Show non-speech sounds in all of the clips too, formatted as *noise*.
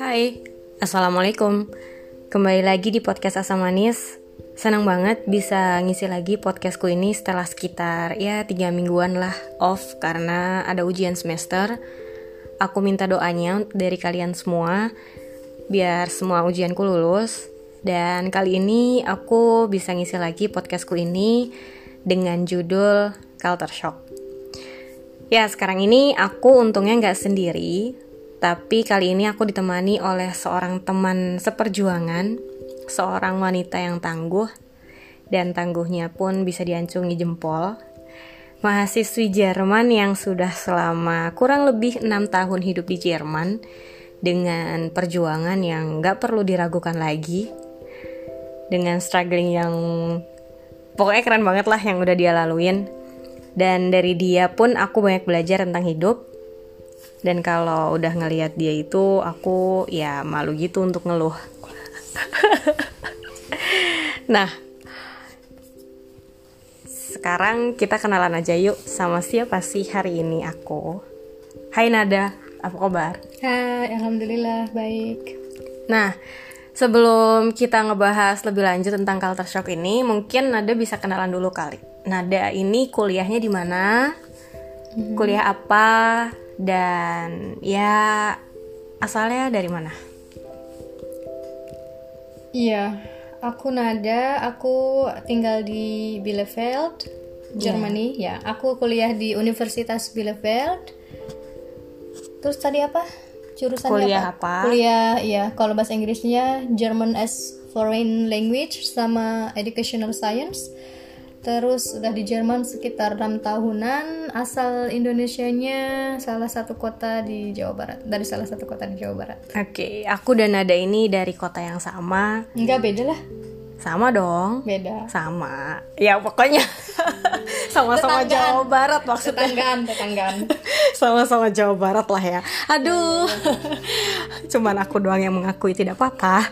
Hai, Assalamualaikum. Kembali lagi di podcast Asam Manis. Senang banget bisa ngisi lagi podcastku ini setelah sekitar ya tiga mingguan lah off karena ada ujian semester. Aku minta doanya dari kalian semua Biar semua ujianku lulus. Dan kali ini aku bisa ngisi lagi podcastku ini Dengan judul Culture Shock. Ya sekarang ini aku untungnya nggak sendiri tapi kali ini aku ditemani oleh seorang teman seperjuangan, seorang wanita yang tangguh, dan tangguhnya pun bisa diancungi jempol. Mahasiswi Jerman yang sudah selama kurang lebih enam tahun hidup di Jerman dengan perjuangan yang gak perlu diragukan lagi, dengan struggling yang pokoknya keren banget lah yang udah dia laluin. Dan dari dia pun aku banyak belajar tentang hidup, dan kalau udah ngelihat dia itu aku ya malu gitu untuk ngeluh. *laughs* Nah sekarang kita kenalan aja yuk sama siapa sih hari ini aku. Hai Nada apa kabar? Hai Alhamdulillah baik. Nah sebelum kita ngebahas lebih lanjut tentang culture shock ini mungkin Nada bisa kenalan dulu kali. Nada ini kuliahnya di mana? Hmm. kuliah apa dan ya asalnya dari mana? Iya, aku Nada, aku tinggal di Bielefeld, Germany. Yeah. Ya, aku kuliah di Universitas Bielefeld. Terus tadi apa? Jurusan kuliah apa? apa? Kuliah, ya. Kalau bahasa Inggrisnya German as Foreign Language sama Educational Science Terus udah di Jerman sekitar enam tahunan, asal Indonesianya salah satu kota di Jawa Barat, dari salah satu kota di Jawa Barat. Oke, okay, aku dan Nada ini dari kota yang sama. Enggak beda lah. Sama dong. Beda. Sama. Ya pokoknya *laughs* sama-sama Jawa Barat maksudnya. Tetanggaan, tetanggaan. *laughs* sama-sama Jawa Barat lah ya. Aduh. Cuman aku doang yang mengakui tidak apa-apa.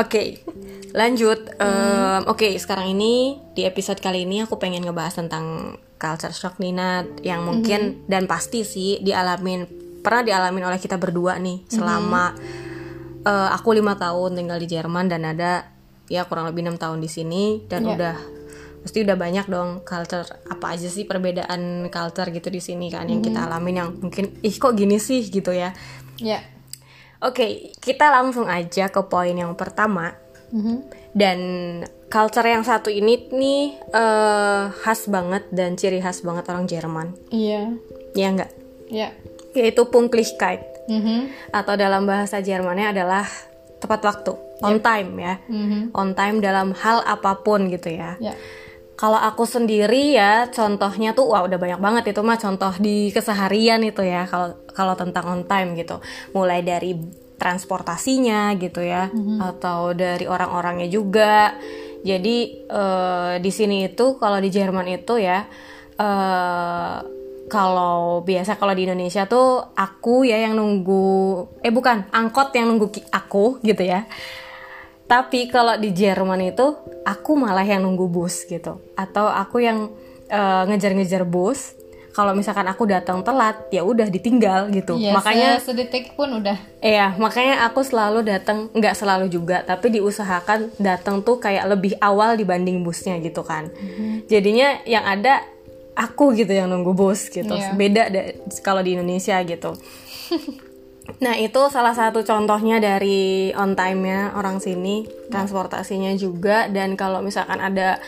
Oke. Okay lanjut um, oke okay, sekarang ini di episode kali ini aku pengen ngebahas tentang culture shock Nina yang mungkin hmm. dan pasti sih dialamin pernah dialamin oleh kita berdua nih selama hmm. uh, aku lima tahun tinggal di Jerman dan ada ya kurang lebih enam tahun di sini dan yeah. udah pasti udah banyak dong culture apa aja sih perbedaan culture gitu di sini kan yang kita hmm. alamin yang mungkin ih kok gini sih gitu ya. Ya. Yeah. Oke, okay, kita langsung aja ke poin yang pertama Mm-hmm. Dan culture yang satu ini nih uh, khas banget dan ciri khas banget orang Jerman. Iya. Iya enggak? Iya. Yaitu Punktlichkeit. Mm-hmm. Atau dalam bahasa Jermannya adalah tepat waktu, on yep. time ya. Mm-hmm. On time dalam hal apa pun gitu ya. Yeah. Kalau aku sendiri ya contohnya tuh wah udah banyak banget itu mah contoh di keseharian itu ya kalau kalau tentang on time gitu. Mulai dari transportasinya gitu ya mm-hmm. atau dari orang-orangnya juga jadi uh, di sini itu kalau di Jerman itu ya uh, kalau biasa kalau di Indonesia tuh aku ya yang nunggu eh bukan angkot yang nunggu aku gitu ya tapi kalau di Jerman itu aku malah yang nunggu bus gitu. Atau aku yang uh, ngejar-ngejar bus. Kalau misalkan aku datang telat ya udah ditinggal gitu. Yes, makanya sedetik pun udah. Iya makanya aku selalu datang nggak selalu juga tapi diusahakan datang tuh kayak lebih awal dibanding busnya gitu kan. Mm-hmm. jadinya yang ada aku gitu yang nunggu bus gitu. Yeah. beda kalau di Indonesia gitu *laughs* Nah itu salah satu contohnya dari on time-nya orang sini transportasinya juga. Dan kalau misalkan ada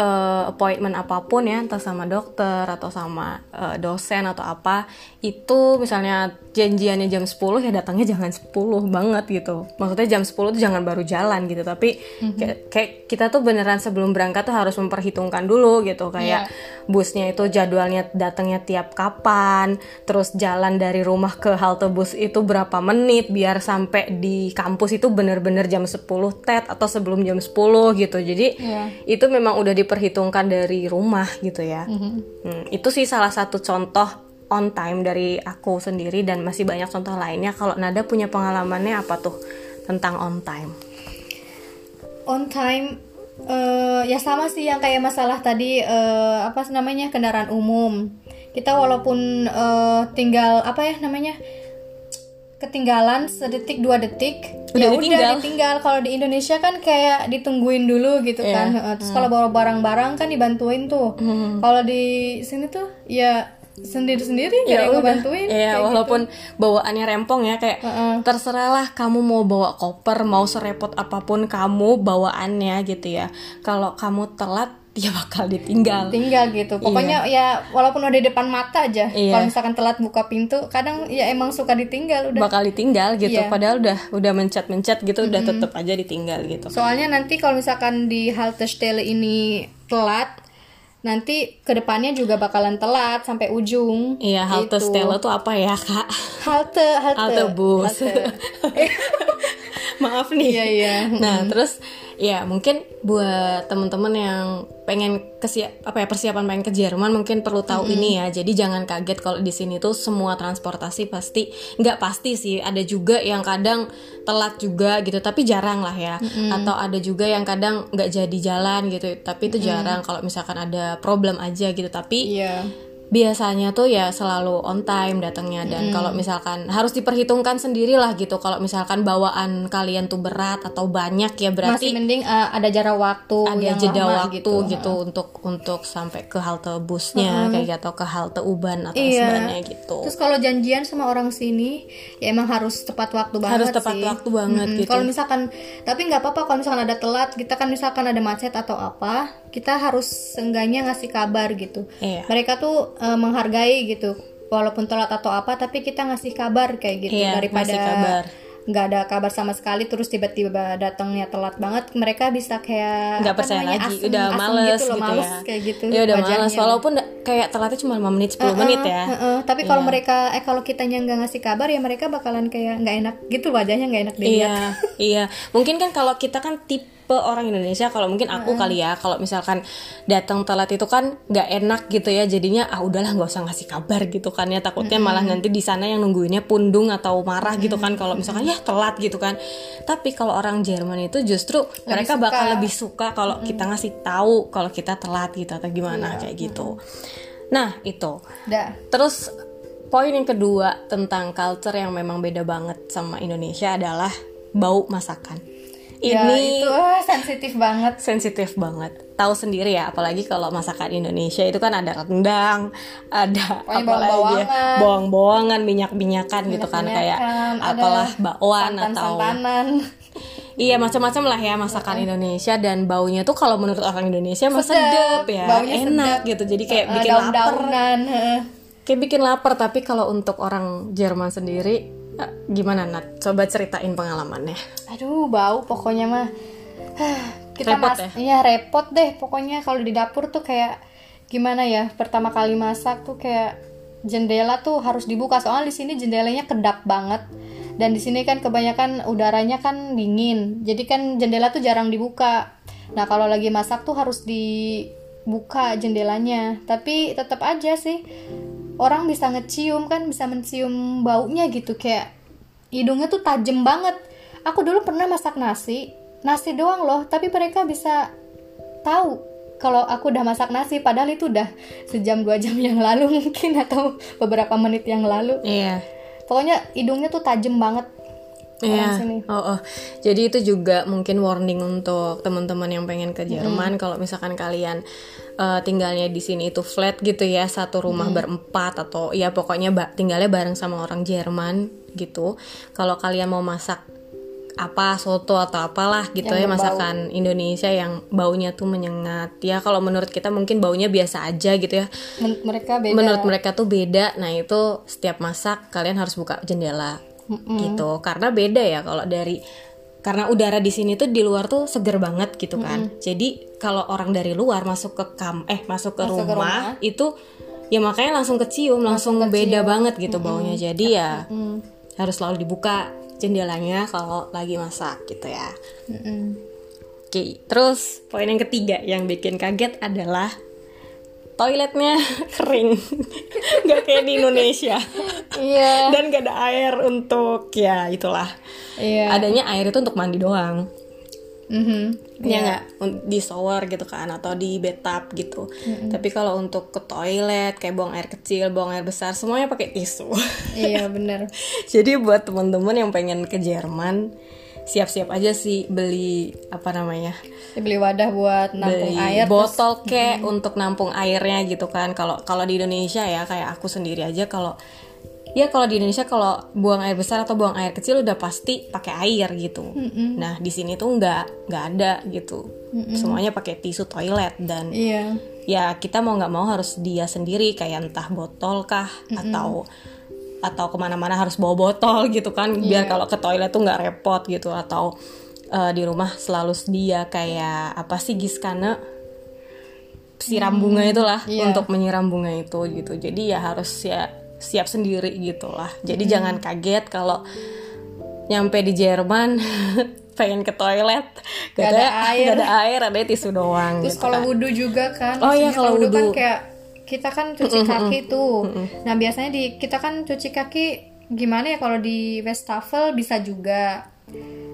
uh, appointment apa pun ya entah sama dokter atau sama uh, dosen atau apa itu misalnya janjiannya jam 10 ya datangnya jangan 10 banget gitu maksudnya jam 10 tuh jangan baru jalan gitu tapi mm-hmm. kayak, kayak kita tuh beneran sebelum berangkat tuh harus memperhitungkan dulu gitu kayak yeah. busnya itu jadwalnya datangnya tiap kapan terus jalan dari rumah ke halte bus itu berapa menit biar sampai di kampus itu bener-bener jam 10 tet atau sebelum jam 10 gitu jadi yeah. itu memang udah diperhitungkan dari rumah gitu ya. Mm-hmm. hmm, itu sih salah satu contoh on time dari aku sendiri dan masih banyak contoh lainnya. Kalau Nada punya pengalamannya apa tuh tentang on time? On time uh, ya sama sih yang kayak masalah tadi uh, apa namanya kendaraan umum. Kita walaupun uh, tinggal apa ya namanya ketinggalan sedetik dua detik Udah ya ditinggal. udah ditinggal kalau di Indonesia kan kayak ditungguin dulu gitu Iya. kan terus kalau bawa barang-barang kan dibantuin tuh kalau di sini tuh ya sendiri-sendiri nggak ada yang ngebantuin Iya, kayak gitu. walaupun bawaannya rempong ya kayak Heeh. terserahlah kamu mau bawa koper, mau serepot apa pun kamu bawaannya gitu ya. Kalau kamu telat dia bakal ditinggal. tinggal gitu pokoknya ya walaupun udah di depan mata aja Iya. kalau misalkan telat buka pintu kadang ya emang suka ditinggal udah bakal ditinggal gitu Iya. padahal udah udah mencet-mencet gitu udah tetep aja ditinggal gitu soalnya nanti kalau misalkan di halte Stele ini telat nanti ke depannya juga bakalan telat sampai ujung iya halte Gitu. Stella tuh apa ya kak halte halte halte bus halte. *laughs* maaf nih. Iya iya. Nah terus ya mungkin buat temen-temen yang pengen kesia apa ya persiapan pengen ke Jerman mungkin perlu tahu ini ya. Jadi jangan kaget kalau di sini tuh semua transportasi pasti nggak pasti sih. Ada juga yang kadang telat juga gitu tapi jarang lah ya. Atau ada juga yang kadang nggak jadi jalan gitu. Tapi itu jarang kalau misalkan ada problem aja gitu. Tapi iya biasanya tuh ya selalu on time datangnya dan kalau misalkan harus diperhitungkan sendirilah gitu kalau misalkan bawaan kalian tuh berat atau banyak ya masih berarti mending uh, ada jarak waktu ada yang jeda lama waktu gitu, untuk untuk sampai ke halte busnya kayak gitu atau ke halte uban atau Iya. sebagainya gitu Terus kalau janjian sama orang sini, ya emang harus tepat waktu banget harus tepat sih. waktu banget gitu Kalau misalkan, tapi nggak apa-apa kalau misalkan ada telat, kita kan misalkan ada macet atau apa, kita harus seenggaknya ngasih kabar gitu. Iya. Mereka tuh eh, menghargai gitu, walaupun telat atau apa, tapi kita ngasih kabar kayak gitu Iya, daripada kabar. nggak ada kabar sama sekali terus tiba-tiba datangnya telat banget mereka bisa kayak nggak percaya namanya, lagi asem- udah asem males gitu, loh, gitu males ya kayak gitu ya udah wajahnya. males walaupun kayak telatnya cuma 5 menit 10 menit ya Heeh, tapi kalau mereka eh kalau kitanya nggak ngasih kabar ya mereka bakalan kayak nggak enak gitu wajahnya nggak enak dilihat. Iya, iya. *laughs* Mungkin kan kalau kita kan tipe orang Indonesia, kalau mungkin aku kali ya, kalau misalkan datang telat itu kan nggak enak gitu ya, jadinya ah udahlah nggak usah ngasih kabar gitu kan ya, takutnya malah nanti di sana yang nungguinnya pundung atau marah gitu kan, kalau misalkan ya telat gitu kan. Tapi kalau orang Jerman itu justru mereka suka. bakal lebih suka kalau kita ngasih tahu kalau kita telat gitu atau gimana kayak gitu. Nah itu. Dah. Terus poin yang kedua tentang culture yang memang beda banget sama Indonesia adalah bau masakan. Ya, Ini itu ah, sensitif banget. sensitif banget. Tahu sendiri ya, apalagi kalau masakan Indonesia itu kan ada rendang, ada Pokoknya apa lagi ya, bawang-bawangan. minyak-minyakan gitu kan kayak apalah bakwan atau. *laughs* Iya macam-macam lah ya masakan Indonesia dan baunya tuh kalau menurut orang Indonesia mah Sedap, sedep ya, baunya enak sedap. gitu. Jadi kayak Eh, bikin lapar daun-daunan. heeh. kayak bikin lapar tapi kalau untuk orang Jerman sendiri gimana Nat? Coba ceritain pengalamannya. Aduh, bau pokoknya mah. Kita Repot mas ya? iya repot deh pokoknya kalau di dapur tuh kayak gimana ya pertama kali masak tuh kayak jendela tuh harus dibuka soalnya di sini jendelanya kedap banget dan di sini kan kebanyakan udaranya kan dingin jadi kan jendela tuh jarang dibuka nah kalau lagi masak tuh harus dibuka jendelanya tapi tetap aja sih orang bisa ngecium kan bisa mencium baunya gitu kayak hidungnya tuh tajem banget. Aku dulu pernah masak nasi nasi doang loh tapi mereka bisa tahu kalau aku udah masak nasi padahal itu udah sejam dua jam yang lalu *laughs* mungkin atau beberapa menit yang lalu. Iya. pokoknya hidungnya tuh tajem banget Iya. sini Oh, oh. Jadi itu juga mungkin warning untuk teman-teman yang pengen ke Jerman kalau misalkan kalian eh, tinggalnya di sini itu flat gitu ya, satu rumah berempat atau ya pokoknya ba- tinggalnya bareng sama orang Jerman gitu. Kalau kalian mau masak apa soto atau apalah gitu ya Yang berbau. masakan Indonesia yang baunya tuh menyengat ya kalau menurut kita mungkin baunya biasa aja gitu ya Men- mereka beda menurut mereka tuh beda nah itu setiap masak kalian harus buka jendela gitu. Karena beda ya kalau dari karena udara di sini tuh di luar tuh seger banget gitu kan. Jadi kalau orang dari luar masuk ke kam eh masuk ke, Masuk ke rumah, itu ya makanya langsung kecium langsung, beda banget gitu baunya. Jadi ya harus selalu dibuka jendelanya kalau lagi masak gitu ya. Mm-mm. Oke, terus poin yang ketiga yang bikin kaget adalah toiletnya *laughs* kering, nggak kayak di Indonesia, iya. Dan gak ada air untuk ya itulah. iya. Adanya air itu untuk mandi doang. Mhm. ya nggak? Un- di shower gitu kan atau di bathtub gitu. Tapi kalau untuk ke toilet kayak buang air kecil buang air besar semuanya pakai tisu. Iya bener. *laughs* Jadi buat teman-teman yang pengen ke Jerman siap-siap aja sih beli apa namanya beli wadah buat nampung beli air terus- botol kek untuk nampung airnya gitu kan. Kalau kalau di Indonesia ya kayak aku sendiri aja kalau ya kalau di Indonesia kalau buang air besar atau buang air kecil udah pasti pakai air gitu. Nah di sini tuh nggak nggak ada gitu. Semuanya pakai tisu toilet dan iya. ya kita mau nggak mau harus dia sendiri kayak entah botol kah atau atau ke mana-mana harus bawa botol gitu kan biar kalau ke toilet tuh nggak repot gitu atau eh, di rumah selalu sedia kayak apa sih giskana? Siram bunga itulah iya. untuk menyiram bunga itu gitu. Jadi ya harus ya siap sendiri gitulah. Jadi jangan kaget kalau nyampe di Jerman *laughs* pengen ke toilet. Gak, Gak ada air. gak ada air ada tisu doang terus gitu kalau kan. wudhu juga kan Oh iya, kalau wudhu kan kayak kita kan cuci kaki tuh. nah biasanya di kita kan cuci kaki gimana ya kalau di Westafel bisa juga.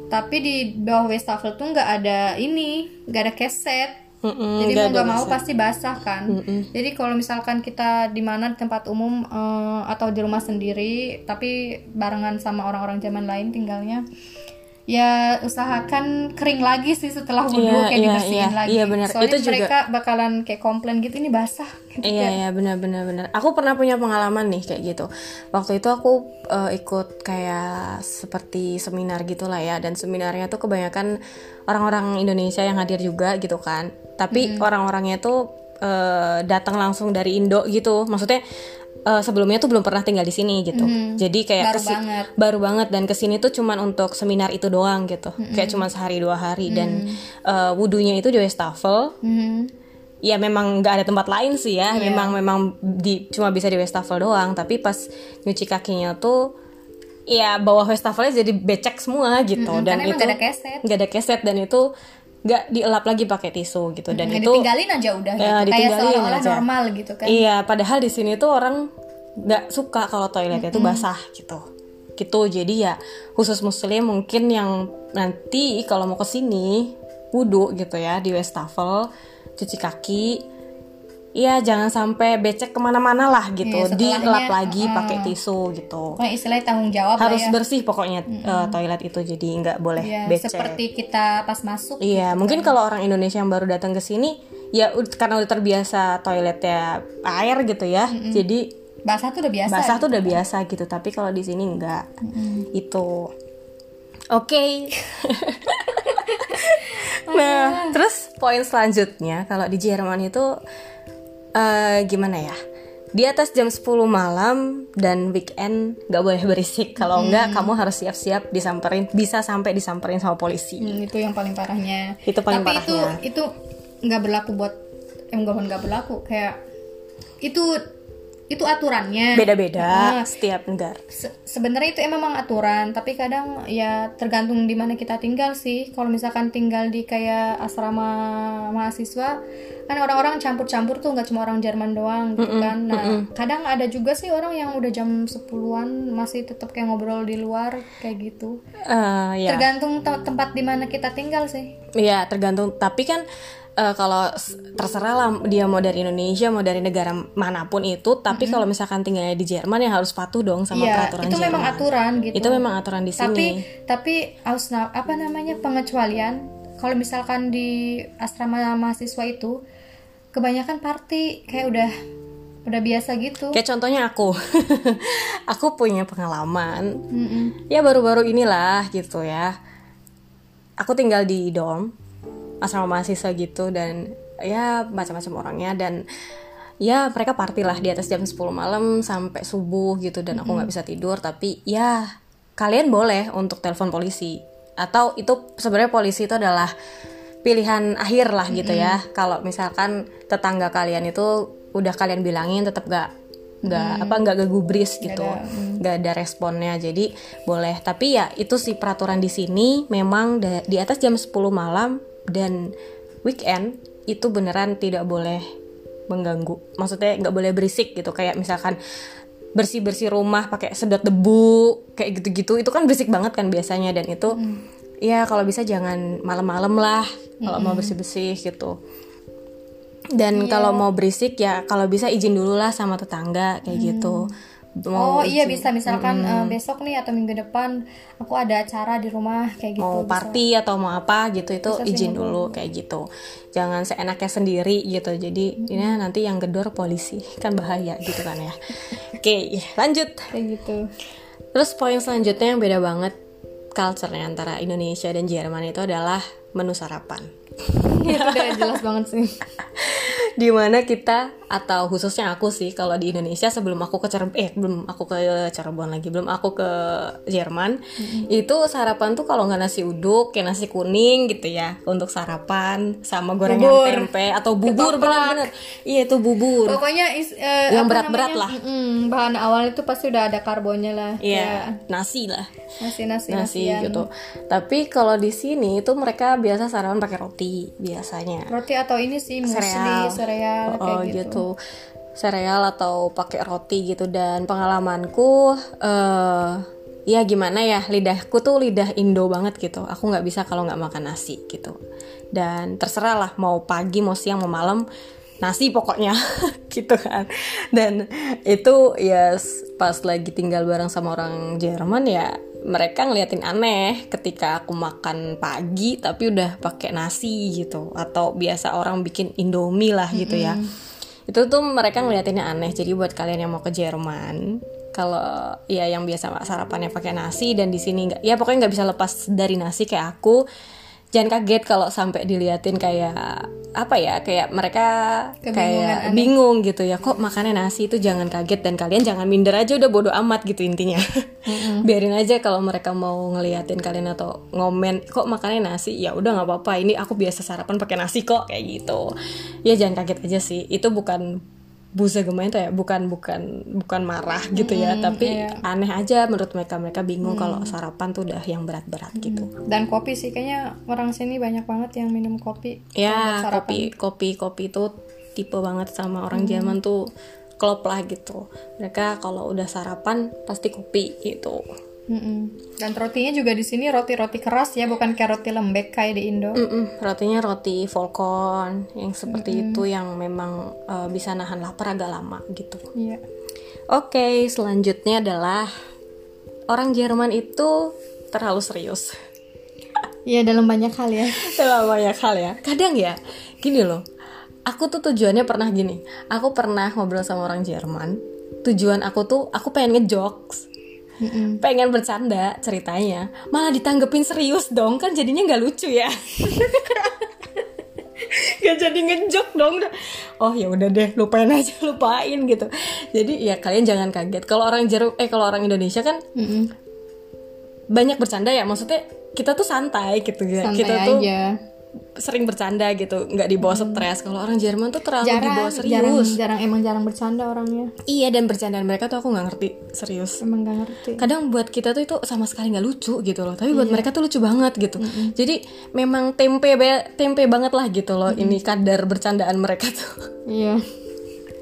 Tapi di bawah Westafel tuh nggak ada ini nggak ada keset. Mm-mm, jadi mau nggak mau pasti basah kan. Jadi kalau misalkan kita di mana di tempat umum eh, atau di rumah sendiri tapi barengan sama orang-orang zaman lain tinggalnya ya usahakan kering lagi sih setelah wudhu Iya, kayak iya, dibersihin iya, lagi iya, benar. soalnya Itu juga- mereka bakalan kayak komplain gitu ini basah gitu Iya kan. iya benar benar benar. Aku pernah punya pengalaman nih kayak gitu. Waktu itu aku eh, ikut kayak seperti seminar gitulah ya dan seminarnya tuh kebanyakan orang-orang Indonesia yang hadir juga gitu kan. Tapi orang-orangnya tuh eh, datang langsung dari Indo gitu. Maksudnya eh, sebelumnya tuh belum pernah tinggal di sini gitu. Jadi kayak Baru kesi- banget. baru banget. Dan ke sini tuh cuman untuk seminar itu doang gitu. Kayak cuman sehari dua hari. Dan eh, wudhunya itu di Westafel. Mhm. ya memang nggak ada tempat lain sih ya. Memang memang di cuma bisa di Westafel doang. Tapi pas nyuci kakinya tuh ya bawah Westafelnya jadi becek semua gitu. Dan karena emang itu nggak ada keset. nggak ada keset. Dan itu nggak dielap lagi pakai tisu gitu. Dan Nah, itu ditinggalin aja udah Ya, gitu. kayak seolah-olah normal gitu kan. Iya padahal di sini tuh orang nggak suka kalau toiletnya itu basah gitu. Gitu jadi ya khusus muslim mungkin yang nanti kalau mau ke sini wudhu gitu ya di Westafel cuci kaki Iya jangan sampai becek ke mana-mana lah gitu setelahnya, dilap lagi pakai tisu gitu Pokoknya istilahnya tanggung jawab harus ya bersih pokoknya eh, toilet itu jadi nggak boleh Ya, becek seperti kita pas masuk Iya, mungkin kalau orang Indonesia yang baru datang ke sini ya karena udah terbiasa toiletnya air gitu ya. Jadi basah tuh udah biasa basah gitu. tuh udah biasa gitu, tapi kalau di sini enggak. Itu. Oke. *laughs* nah, terus poin selanjutnya kalau di Jerman itu eh, gimana ya? Di atas jam 10 malam dan weekend nggak boleh berisik. Kalau enggak kamu harus siap-siap disamperin, bisa sampai disamperin sama polisi. Hmm, itu yang paling parahnya Itu paling tapi parahnya. itu itu nggak berlaku buat eh nggak nggak berlaku kayak itu itu aturannya. Beda-beda Nah, setiap negara. Se- sebenarnya itu emang aturan tapi kadang ya tergantung di mana kita tinggal sih. Kalau misalkan tinggal di kayak asrama mahasiswa kan orang-orang campur-campur tuh nggak cuma orang Jerman doang gitu kan. Nah kadang ada juga sih orang yang udah jam 10-an masih tetap kayak ngobrol di luar kayak gitu. Eh, ya, tergantung te- tempat di mana kita tinggal sih. Ya tergantung. Tapi kan eh, kalau terserah lah dia mau dari Indonesia mau dari negara mana pun itu. Tapi kalau misalkan tinggalnya di Jerman ya harus patuh dong sama Iya, peraturan itu Jerman. memang aturan gitu Itu memang aturan di tapi sini. tapi ausna apa namanya pengecualian kalau misalkan di asrama mahasiswa itu kebanyakan party kayak udah udah biasa gitu Kayak contohnya aku, *laughs* aku punya pengalaman. Mm-mm. Ya baru-baru inilah gitu ya. Aku tinggal di dorm asrama mahasiswa gitu dan ya macam-macam orangnya dan ya mereka party lah di atas jam 10 malam sampai subuh gitu dan aku nggak bisa tidur. Tapi ya kalian boleh untuk telepon polisi. Atau itu sebenarnya polisi itu adalah pilihan akhir lah gitu ya. Kalau misalkan tetangga kalian itu udah kalian bilangin tetap gak nggak apa nggak gagubris gitu. nggak ada responnya jadi boleh. Tapi ya itu sih peraturan di sini. Memang di atas jam 10 malam dan weekend itu beneran tidak boleh mengganggu. Maksudnya nggak boleh berisik gitu. Kayak misalkan bersih bersih rumah pakai sedot debu kayak gitu gitu itu kan berisik banget kan biasanya. Dan itu ya kalau bisa jangan malam-malam lah kalau mau bersih-bersih gitu. Dan kalau mau berisik ya kalau bisa izin dulu lah sama tetangga kayak gitu Oh mau iya bisa misalkan eh, besok nih atau minggu depan aku ada acara di rumah kayak gitu. mau party atau mau apa gitu itu izin dulu kayak gitu. Jangan seenaknya sendiri gitu jadi ini nanti yang gedor polisi kan bahaya gitu kan ya. Oke lanjut. Kayak gitu. terus poin selanjutnya yang beda banget culture-nya antara Indonesia dan Jerman itu adalah menu sarapan itu udah jelas banget sih. *laughs* di mana kita atau khususnya aku sih kalau di Indonesia sebelum aku ke Cirebon eh belum aku ke Cirebon lagi belum aku ke Jerman itu sarapan tuh kalau nggak nasi uduk kayak nasi kuning gitu ya untuk sarapan sama gorengan Bubur. tempe atau bubur benar-benar iya itu bubur Pokoknya is, eh, Yang berat-berat lah. Mm-mm, bahan awal itu pasti udah ada karbonnya lah. iya nasi lah Nasi nasi nasi nasian. gitu tapi kalau di sini itu mereka biasa sarapan pakai roti biasanya. Roti atau ini sih musli, sereal, oh, kayak gitu. gitu. Sereal atau pakai roti gitu. Dan pengalamanku eh ya gimana ya lidahku tuh lidah Indo banget gitu. Aku nggak bisa kalau nggak makan nasi gitu. Dan terserah lah mau pagi mau siang mau malam nasi pokoknya *laughs* gitu kan. Dan itu ya s- pas lagi tinggal bareng sama orang Jerman ya mereka ngeliatin aneh ketika aku makan pagi tapi udah pakai nasi gitu. Atau biasa orang bikin indomie lah gitu ya. Itu tuh mereka ngeliatinnya aneh. Jadi buat kalian yang mau ke Jerman kalau ya yang biasa sarapannya pakai nasi dan di sini nggak ya pokoknya nggak bisa lepas dari nasi kayak aku jangan kaget kalau sampai diliatin kayak apa ya kayak mereka kayak bingung gitu ya kok makannya nasi itu jangan kaget dan kalian jangan minder aja udah bodo amat gitu intinya. *laughs* Biarin aja kalau mereka mau ngeliatin kalian atau ngomen kok makannya nasi? Ya udah nggak apa-apa ini aku biasa sarapan pakai nasi kok kayak gitu. Ya jangan kaget aja sih itu bukan busa gemain tuh ya bukan bukan bukan marah gitu ya tapi aneh aja menurut mereka mereka bingung kalau sarapan tuh udah yang berat-berat gitu. Dan kopi sih kayaknya orang sini banyak banget yang minum kopi. ya kopi kopi kopi itu tipe banget sama orang Jerman tuh klop lah gitu. Mereka kalau udah sarapan pasti kopi gitu Mm-mm. Dan rotinya juga di sini roti-roti keras ya, bukan kayak roti lembek kayak di Indo. Mm-mm, rotinya roti volcon yang seperti itu yang memang eh, bisa nahan lapar agak lama gitu Iya. Oke, selanjutnya adalah orang Jerman itu terlalu serius Iya dalam banyak hal ya. *laughs* dalam banyak hal ya. Kadang ya, gini loh. Aku tuh tujuannya pernah gini. Aku pernah ngobrol sama orang Jerman. Tujuan aku tuh, aku pengen ngejokes. Pengen bercanda ceritanya. Malah ditanggepin serius dong. Kan jadinya nggak lucu ya. *laughs* Gak jadi ngejok dong Oh ya udah deh lupain aja *laughs* lupain gitu Jadi ya kalian jangan kaget Kalau orang Jerman eh kalau orang Indonesia kan Mm-mm. banyak bercanda ya maksudnya kita tuh santai gitu ya Santai kita tuh aja. Sering bercanda gitu nggak dibawa stres. Kalau orang Jerman tuh terlalu Jarang, dibawa jarang, serius. jarang emang jarang bercanda orangnya. iya dan bercandaan mereka tuh aku nggak ngerti serius. Emang gak ngerti. kadang buat kita tuh itu sama sekali nggak lucu gitu loh tapi buat mereka tuh lucu banget gitu. Jadi memang tempe tempe banget lah gitu loh ini kadar bercandaan mereka tuh. Iya. *laughs*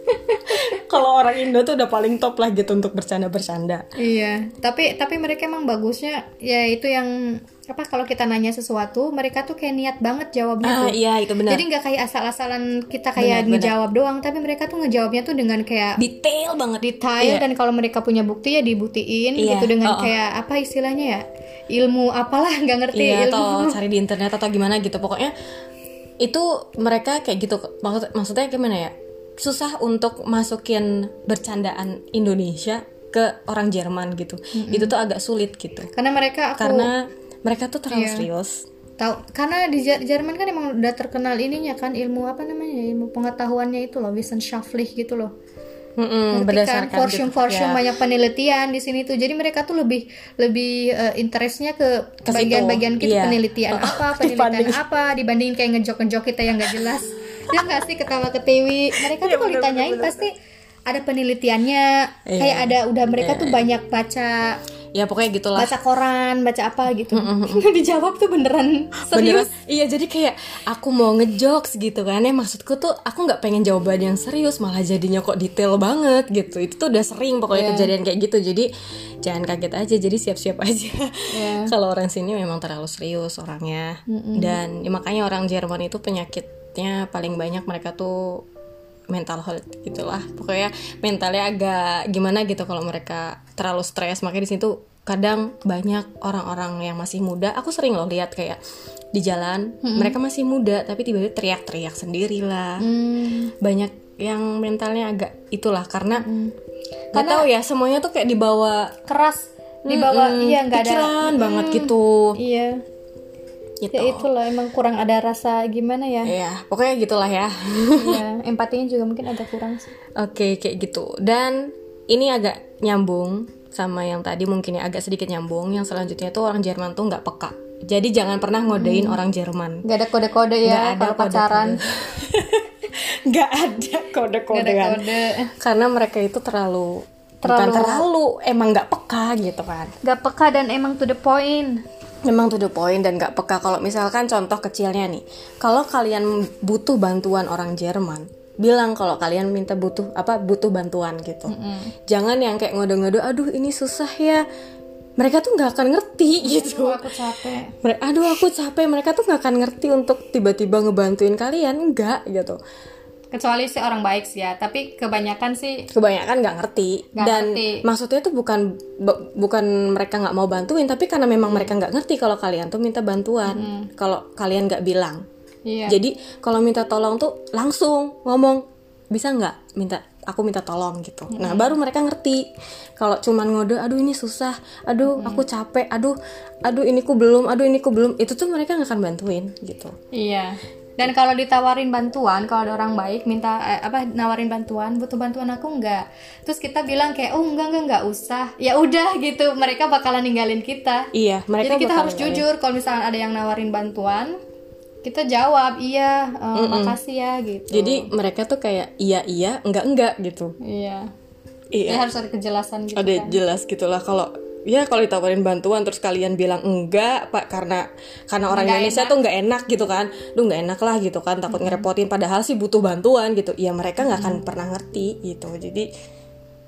*laughs* kalau orang Indo tuh udah paling top lah gitu untuk bercanda-bercanda. Iya, tapi tapi mereka emang bagusnya ya itu yang apa kalau kita nanya sesuatu mereka tuh kayak niat banget jawabnya ah tuh. iya itu benar. Jadi nggak kayak asal-asalan kita kayak ngejawab doang, tapi mereka tuh ngejawabnya tuh dengan kayak detail banget. detail dan kalau mereka punya bukti ya dibuktiin Iya, gitu dengan oh, oh. kayak apa istilahnya ya ilmu apalah nggak ngerti Iya, ilmu. atau cari di internet atau gimana gitu. Pokoknya itu mereka kayak gitu. Maksud maksudnya gimana ya susah untuk masukin bercandaan Indonesia ke orang Jerman gitu. Itu tuh agak sulit gitu. Karena mereka aku karena mereka tuh terlalu Iya. serius. Tahu karena di Jer- Jerman kan emang udah terkenal ininya kan ilmu apa namanya ilmu pengetahuannya itu loh wissenschaftlich gitu loh. Ngerti berdasarkan kan? fortune gitu. fortune Ya. banyak penelitian di sini tuh. Jadi mereka tuh lebih lebih eh, interestnya ke bagian-bagian gitu Iya. penelitian Oh, apa *laughs* penelitian dibanding- apa dibandingin kayak ngejok-ngejok kita yang nggak jelas ya nggak sih ketawa ketiwi mereka tuh kalau ditanyain pasti ada penelitiannya. Iya. kayak ada udah mereka tuh banyak baca ya pokoknya gitulah. baca koran baca apa gitu. Dijawab tuh beneran Beneran, serius. Iya jadi kayak aku mau ngejokes gitu kan ya. Maksudku tuh aku nggak pengen jawaban yang serius malah jadinya kok detail banget gitu. Itu tuh udah sering pokoknya Iya. kejadian kayak gitu. Jadi jangan kaget aja. Jadi siap-siap aja. Iya. kalau orang sini memang terlalu serius orangnya. Dan ya, makanya orang Jerman itu paling banyak mereka tuh mental health gitulah. Pokoknya mentalnya agak gimana gitu kalau mereka terlalu stres. Makanya di situ kadang banyak orang-orang yang masih muda aku sering loh lihat kayak di jalan mereka masih muda tapi tiba-tiba teriak-teriak sendiri lah Hmm, banyak yang mentalnya agak itulah karena nggak tahu ya semuanya tuh kayak dibawa keras dibawa Mm-mm, iya nggak ada. pikiran banget gitu. Iya gitu ya itulah emang kurang ada rasa gimana ya ya pokoknya gitulah ya Iya, empatinya juga mungkin agak kurang sih Oke, kayak gitu. Dan ini agak nyambung sama yang tadi mungkin ya agak sedikit nyambung. Yang selanjutnya tuh orang Jerman tuh nggak peka. Jadi jangan pernah ngodein orang Jerman. nggak ada kode-kode ya ada kalau pacaran *laughs* Nggak ada kode-kodean. kode Karena mereka itu terlalu bukan Terlalu- terlalu emang nggak peka gitu kan. nggak peka dan emang to the point Memang to the point dan nggak peka. Kalau misalkan contoh kecilnya nih, kalau kalian butuh bantuan orang Jerman, bilang kalau kalian minta butuh apa butuh bantuan gitu. Jangan yang kayak ngode-ngode, aduh ini susah ya. Mereka tuh nggak akan ngerti gitu. aku capek Aduh aku capek. Mereka tuh nggak akan ngerti untuk tiba-tiba ngebantuin kalian, enggak gitu. Kecuali sih orang baik sih ya tapi kebanyakan sih Kebanyakan nggak ngerti. Nggak Dan ngerti. maksudnya tuh bukan bu- bukan mereka nggak mau bantuin, tapi karena memang mereka nggak ngerti kalau kalian tuh minta bantuan. Kalau kalian nggak bilang. iya Jadi kalau minta tolong tuh langsung ngomong bisa nggak minta aku minta tolong gitu. Nah baru mereka ngerti. Kalau cuman ngode, aduh ini susah, aduh aku capek, aduh aduh ini ku belum, aduh ini ku belum, itu tuh mereka nggak akan bantuin gitu. Iya. Dan kalau ditawarin bantuan, kalau ada orang baik minta eh, apa nawarin bantuan, butuh bantuan aku enggak. Terus kita bilang kayak, "Oh, enggak enggak enggak usah." Ya udah gitu, mereka bakalan ninggalin kita. Iya mereka Jadi kita harus ninggalin. jujur kalau misalnya ada yang nawarin bantuan, kita jawab, "Iya, eh, makasih ya." gitu. Jadi mereka tuh kayak iya iya enggak enggak gitu. iya. Iya. Jadi harus ada kejelasan gitu ada kan. jelas gitulah kalau ya kalau ditawarin bantuan terus kalian bilang enggak pak karena karena orang Indonesia tuh nggak enak gitu kan. Duh nggak enak lah gitu kan takut ngerepotin padahal sih butuh bantuan gitu. Ya mereka nggak akan pernah ngerti gitu. Jadi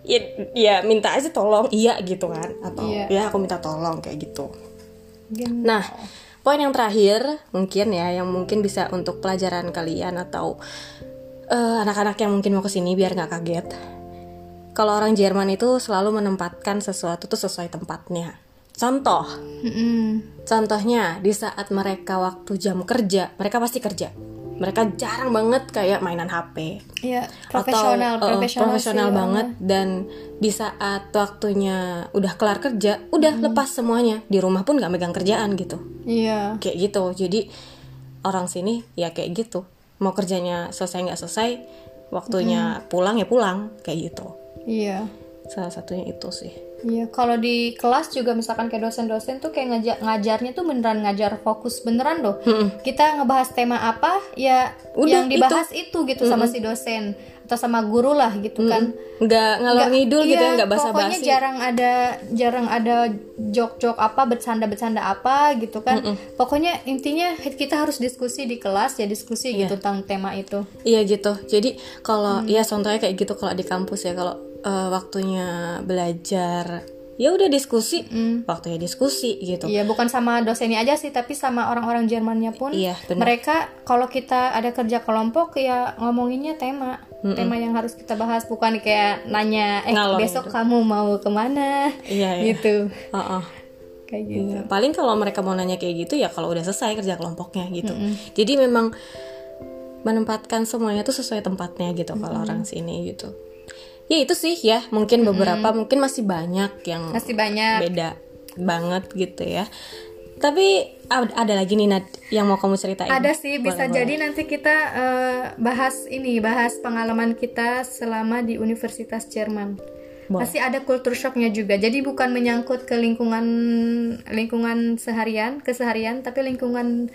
ya, ya minta aja tolong iya gitu kan. Atau Iya. ya aku minta tolong kayak gitu. Mungkin- Nah, poin yang terakhir mungkin ya yang mungkin bisa untuk pelajaran kalian atau eh, anak-anak yang mungkin mau ke sini biar nggak kaget. Kalau orang Jerman itu selalu menempatkan sesuatu tuh sesuai tempatnya. Contoh, Mm-mm. contohnya di saat mereka waktu jam kerja, mereka pasti kerja. Mereka jarang banget kayak mainan HP Iya, atau profesional, uh, profesional, profesional sih, banget. dan di saat waktunya udah kelar kerja udah lepas semuanya. Di rumah pun nggak megang kerjaan gitu. Iya. kayak gitu. Jadi orang sini ya kayak gitu. Mau kerjanya selesai nggak selesai waktunya pulang ya pulang kayak gitu Iya. salah satunya itu sih Iya, kalau di kelas juga misalkan kayak dosen-dosen tuh kayak ngajar ngajarnya tuh beneran ngajar fokus beneran loh. Kita ngebahas tema apa, ya Udah, yang dibahas itu, gitu sama si dosen atau sama guru lah gitu kan. nggak ngalor ngidul gitu iya, ya nggak basa Pokoknya jarang ada jarang ada jok-jok apa bercanda-bercanda apa gitu kan. Pokoknya intinya kita harus diskusi di kelas ya diskusi gitu tentang tema itu. iya gitu jadi kalau ya contohnya kayak gitu kalau di kampus ya kalau eh, waktunya belajar ya udah diskusi waktunya diskusi gitu Iya, bukan sama dosennya aja sih, tapi sama orang-orang Jermannya pun. Iya. Mereka kalau kita ada kerja kelompok ya ngomonginnya tema, tema yang harus kita bahas, bukan kayak nanya, eh Ngalor besok kamu mau ke mana? Iya, iya. Gitu, Heeh. kayak gitu. Iya, paling kalau mereka mau nanya kayak gitu ya kalau udah selesai kerja kelompoknya gitu. Jadi memang menempatkan semuanya tuh sesuai tempatnya gitu kalau orang sini gitu. Ya itu sih ya, mungkin beberapa mungkin masih banyak yang Masih banyak. beda banget gitu ya. Tapi ad- ada lagi nih Nad yang mau kamu ceritain. Ada sih, bisa Boleh, jadi nanti kita eh, bahas ini, bahas pengalaman kita selama di Universitas Jerman. Boleh. Pasti ada culture shocknya juga. Jadi bukan menyangkut ke lingkungan lingkungan seharian, keseharian, tapi lingkungan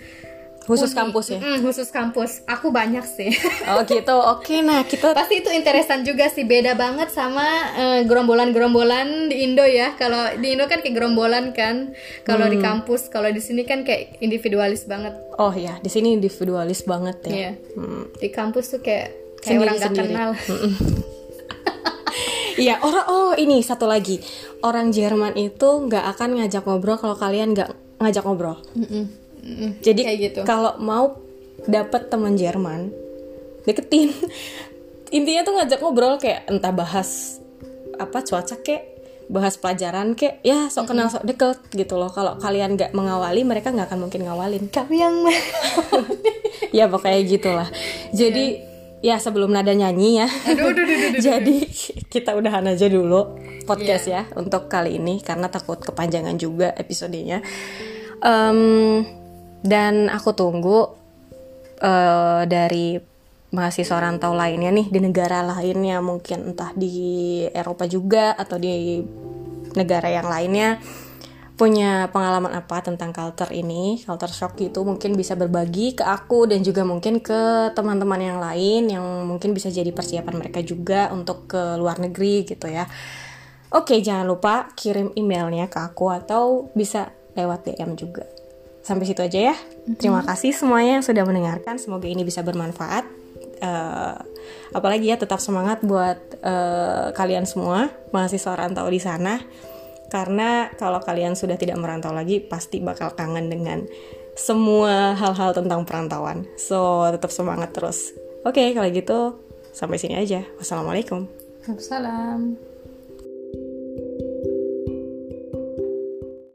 Khusus uni. kampus ya? Mm, khusus kampus. Aku banyak sih. Oh gitu. Oke, nah kita *laughs* Pasti itu interesan juga sih. Beda banget sama eh, gerombolan-gerombolan di Indo ya. Kalau di Indo kan kayak gerombolan kan. Kalau Hmm. di kampus, kalau di sini kan kayak individualis banget. Oh ya, di sini individualis banget ya. Iya. Hmm. Di kampus tuh kayak kayak orang gak kenal. *laughs* Iya, orang oh ini satu lagi. Orang Jerman itu nggak akan ngajak ngobrol kalau kalian nggak ngajak ngobrol. Mm-mm. Jadi Kayak gitu. kalau mau dapet teman Jerman, deketin. Intinya tuh ngajak ngobrol kayak entah bahas apa cuaca kek, bahas pelajaran kek, ya sok kenal sok deket gitu loh. Kalau kalian nggak mengawali, mereka nggak akan mungkin ngawalin. Kamu yang *laughs* ya pokoknya gitulah. Jadi ya sebelum nada nyanyi ya. Aduh, aduh, aduh, aduh, *laughs* Jadi kita udahan aja dulu podcast ya untuk kali ini karena takut kepanjangan juga episodenya. Em, dan aku tunggu eh, dari mahasiswa rantau lainnya nih di negara lainnya mungkin entah di Eropa juga atau di negara yang lainnya punya pengalaman apa tentang culture ini, culture shock itu mungkin bisa berbagi ke aku dan juga mungkin ke teman-teman yang lain yang mungkin bisa jadi persiapan mereka juga untuk ke luar negeri gitu ya. Oke, jangan lupa kirim emailnya ke aku atau bisa lewat DM juga. Sampai situ aja ya. Terima kasih semuanya yang sudah mendengarkan. Semoga ini bisa bermanfaat. Eh, apalagi ya tetap semangat buat eh, kalian semua mahasiswa rantau di sana karena kalau kalian sudah tidak merantau lagi pasti bakal kangen dengan semua hal-hal tentang perantauan. So, tetap semangat terus. Oke, kalau gitu sampai sini aja. Wassalamualaikum. Salam.